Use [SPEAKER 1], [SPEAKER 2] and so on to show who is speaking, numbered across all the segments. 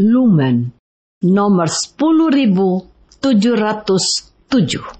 [SPEAKER 1] Lumen nomor 10707.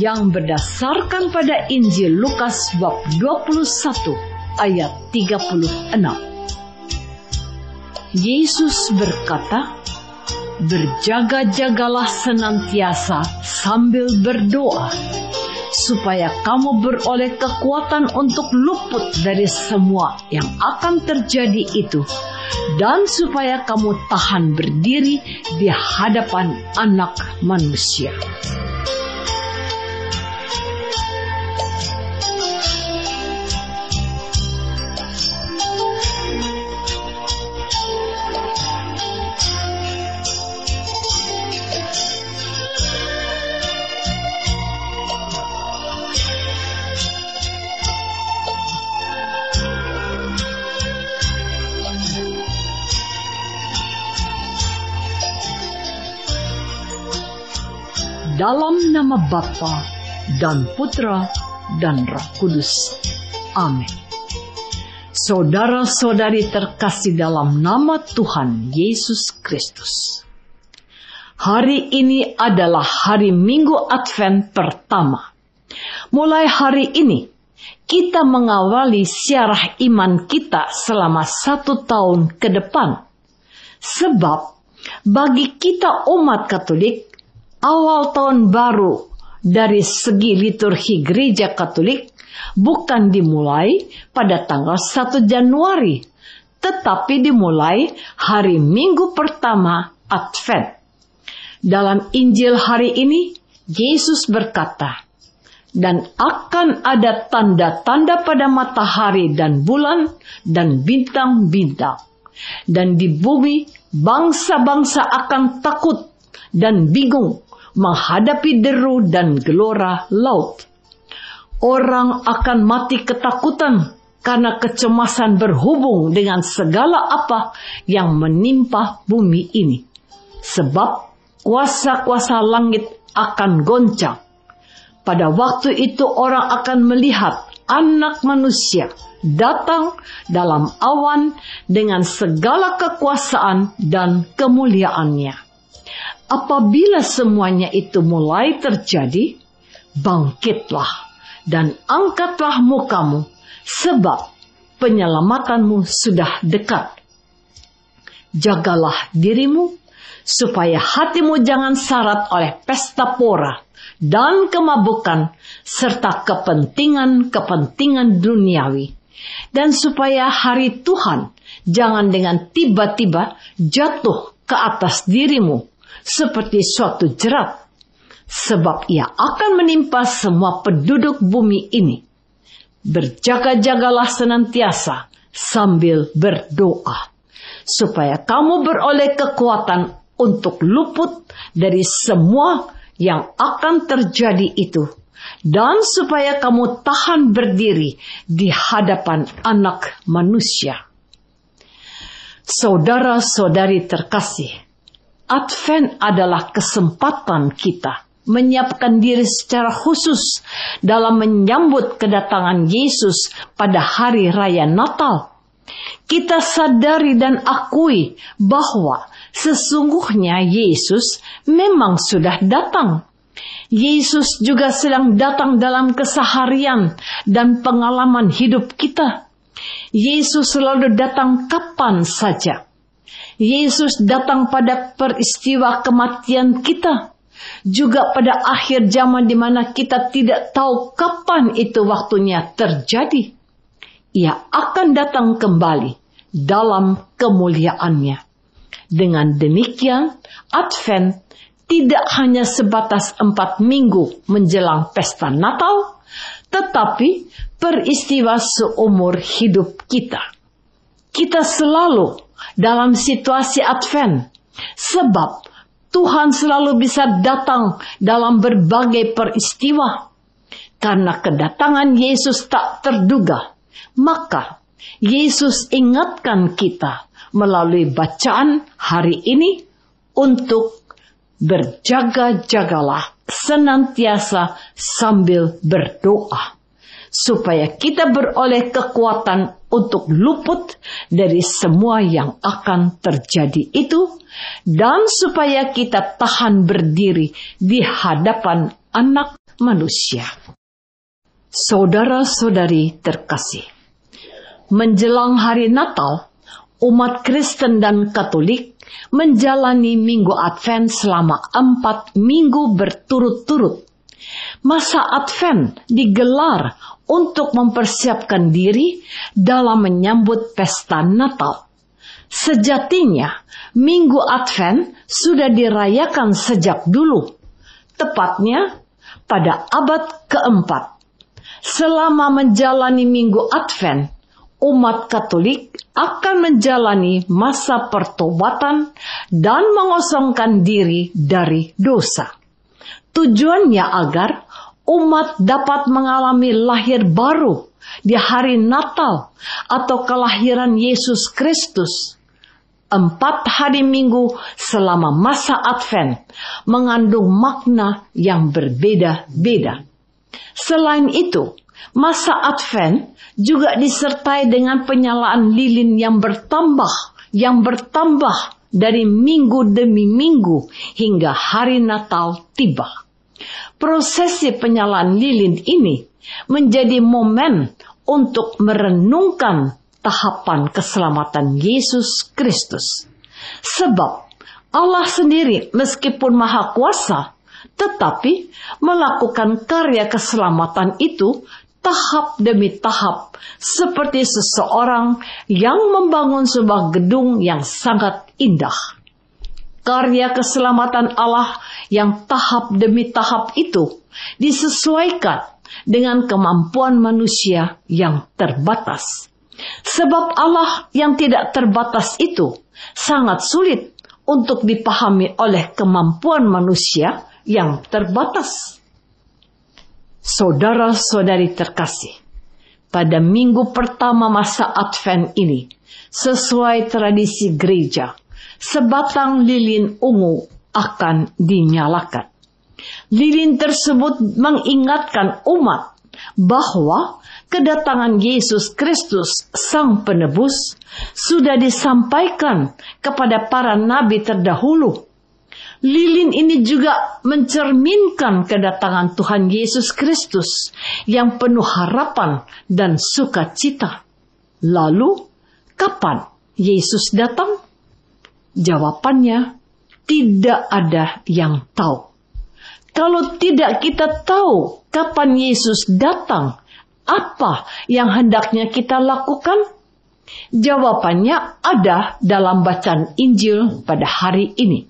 [SPEAKER 1] Yang berdasarkan pada Injil Lukas bab 21 ayat 36. Yesus berkata, Berjaga-jagalah senantiasa sambil berdoa, supaya kamu beroleh kekuatan untuk luput dari semua yang akan terjadi itu, dan supaya kamu tahan berdiri di hadapan Anak Manusia. Dalam nama Bapa dan Putra dan Roh Kudus. Amin. Saudara-saudari terkasih dalam nama Tuhan Yesus Kristus. Hari ini adalah hari Minggu Advent pertama. Mulai hari ini, kita mengawali siarah iman kita selama satu tahun ke depan. Sebab bagi kita umat Katolik, awal tahun baru dari segi liturgi gereja Katolik bukan dimulai pada tanggal 1 Januari, tetapi dimulai hari Minggu pertama Advent. Dalam Injil hari ini, Yesus berkata, dan akan ada tanda-tanda pada matahari dan bulan dan bintang-bintang. Dan di bumi bangsa-bangsa akan takut dan bingung menghadapi deru dan gelora laut. Orang akan mati ketakutan karena kecemasan berhubung dengan segala apa yang menimpa bumi ini. Sebab kuasa-kuasa langit akan goncang. Pada waktu itu orang akan melihat anak manusia datang dalam awan dengan segala kekuasaan dan kemuliaannya. Apabila semuanya itu mulai terjadi, bangkitlah dan angkatlah mukamu, sebab penyelamatanmu sudah dekat. Jagalah dirimu, supaya hatimu jangan syarat oleh pesta pora dan kemabukan, serta kepentingan-kepentingan duniawi. Dan supaya hari Tuhan jangan dengan tiba-tiba jatuh ke atas dirimu seperti suatu jerat, sebab ia akan menimpa semua penduduk bumi ini. Berjaga-jagalah senantiasa sambil berdoa, supaya kamu beroleh kekuatan untuk luput dari semua yang akan terjadi itu, dan supaya kamu tahan berdiri di hadapan Anak Manusia. Saudara-saudari terkasih, Advent adalah kesempatan kita menyiapkan diri secara khusus dalam menyambut kedatangan Yesus pada hari raya Natal. Kita sadari dan akui bahwa sesungguhnya Yesus memang sudah datang. Yesus juga sedang datang dalam keseharian dan pengalaman hidup kita. Yesus selalu datang kapan saja. Yesus datang pada peristiwa kematian kita juga pada akhir zaman di mana kita tidak tahu kapan itu waktunya terjadi. Ia akan datang kembali dalam kemuliaannya. Dengan demikian, Advent tidak hanya sebatas empat minggu menjelang pesta Natal, tetapi peristiwa seumur hidup kita. Kita selalu dalam situasi Advent, sebab Tuhan selalu bisa datang dalam berbagai peristiwa. Karena kedatangan Yesus tak terduga, maka Yesus ingatkan kita melalui bacaan hari ini untuk berjaga-jagalah senantiasa sambil berdoa supaya kita beroleh kekuatan untuk luput dari semua yang akan terjadi itu, dan supaya kita tahan berdiri di hadapan Anak Manusia. Saudara-saudari terkasih, menjelang hari Natal, umat Kristen dan Katolik menjalani Minggu Advent selama empat minggu berturut-turut. Masa Advent digelar untuk mempersiapkan diri dalam menyambut pesta Natal. Sejatinya, Minggu Advent sudah dirayakan sejak dulu, tepatnya pada abad keempat. Selama menjalani Minggu Advent, umat Katolik akan menjalani masa pertobatan dan mengosongkan diri dari dosa. Tujuannya agar umat dapat mengalami lahir baru di hari Natal atau kelahiran Yesus Kristus. Empat hari minggu selama masa Advent mengandung makna yang berbeda-beda. Selain itu, masa Advent juga disertai dengan penyalaan lilin yang bertambah, yang bertambah dari minggu demi minggu hingga hari Natal tiba. Prosesi penyalaan lilin ini menjadi momen untuk merenungkan tahapan keselamatan Yesus Kristus. Sebab Allah sendiri meskipun maha kuasa, tetapi melakukan karya keselamatan itu tahap demi tahap seperti seseorang yang membangun sebuah gedung yang sangat indah karya keselamatan Allah yang tahap demi tahap itu disesuaikan dengan kemampuan manusia yang terbatas. Sebab Allah yang tidak terbatas itu sangat sulit untuk dipahami oleh kemampuan manusia yang terbatas. Saudara-saudari terkasih, pada minggu pertama masa Advent ini, sesuai tradisi gereja, sebatang lilin ungu akan dinyalakan. Lilin tersebut mengingatkan umat bahwa kedatangan Yesus Kristus, Sang Penebus, sudah disampaikan kepada para nabi terdahulu. Lilin ini juga mencerminkan kedatangan Tuhan Yesus Kristus yang penuh harapan dan sukacita. Lalu, kapan Yesus datang? Jawabannya, tidak ada yang tahu. Kalau tidak kita tahu kapan Yesus datang, apa yang hendaknya kita lakukan? Jawabannya ada dalam bacaan Injil pada hari ini,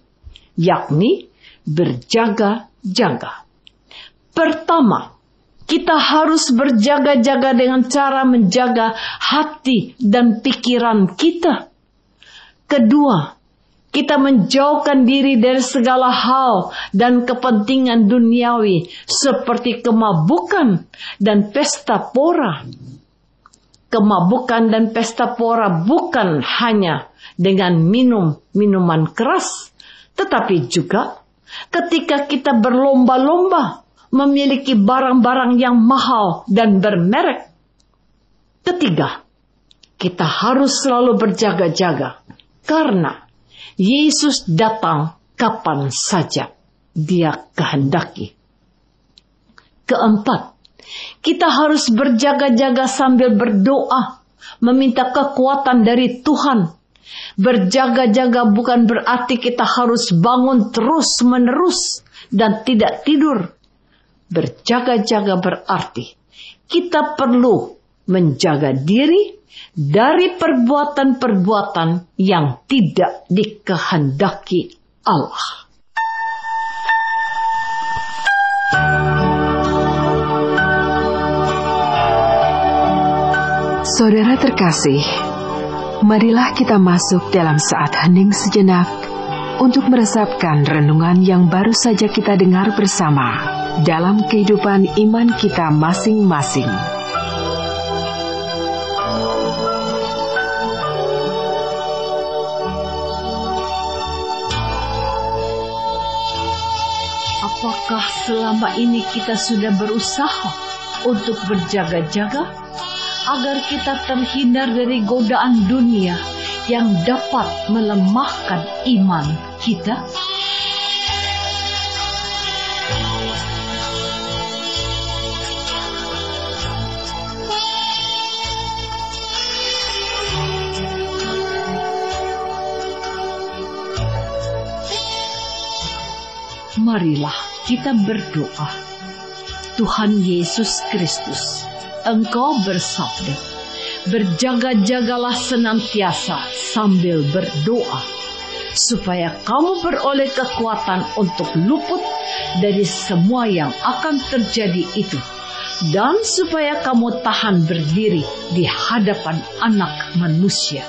[SPEAKER 1] yakni berjaga-jaga. Pertama, kita harus berjaga-jaga dengan cara menjaga hati dan pikiran kita. Kedua, kita menjauhkan diri dari segala hal dan kepentingan duniawi seperti kemabukan dan pesta pora. Kemabukan dan pesta pora bukan hanya dengan minum minuman keras, tetapi juga ketika kita berlomba-lomba memiliki barang-barang yang mahal dan bermerek. Ketiga, kita harus selalu berjaga-jaga karena Yesus datang kapan saja dia kehendaki. Keempat, kita harus berjaga-jaga sambil berdoa, meminta kekuatan dari Tuhan. Berjaga-jaga bukan berarti kita harus bangun terus-menerus dan tidak tidur Berjaga-jaga berarti kita perlu menjaga diri dari perbuatan-perbuatan yang tidak dikehendaki Allah.
[SPEAKER 2] Saudara terkasih, marilah kita masuk dalam saat hening sejenak untuk meresapkan renungan yang baru saja kita dengar bersama dalam kehidupan iman kita masing-masing.
[SPEAKER 1] Selama ini kita sudah berusaha untuk berjaga-jaga agar kita terhindar dari godaan dunia yang dapat melemahkan iman kita? marilah kita berdoa. Tuhan Yesus Kristus, Engkau bersabda, berjaga-jagalah senantiasa sambil berdoa, supaya kamu beroleh kekuatan untuk luput dari semua yang akan terjadi itu, dan supaya kamu tahan berdiri di hadapan anak manusia.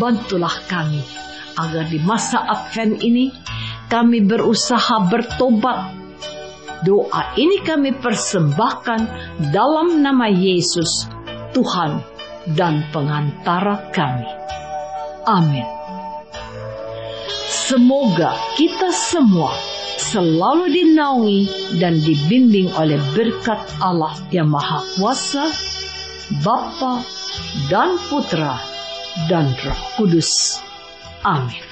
[SPEAKER 1] Bantulah kami agar di masa Advent ini kami berusaha bertobat. Doa ini kami persembahkan dalam nama Yesus, Tuhan dan pengantara kami. Amin. Semoga kita semua selalu dinaungi dan dibimbing oleh berkat Allah yang Maha Kuasa, Bapa dan Putra dan Roh Kudus. Amin.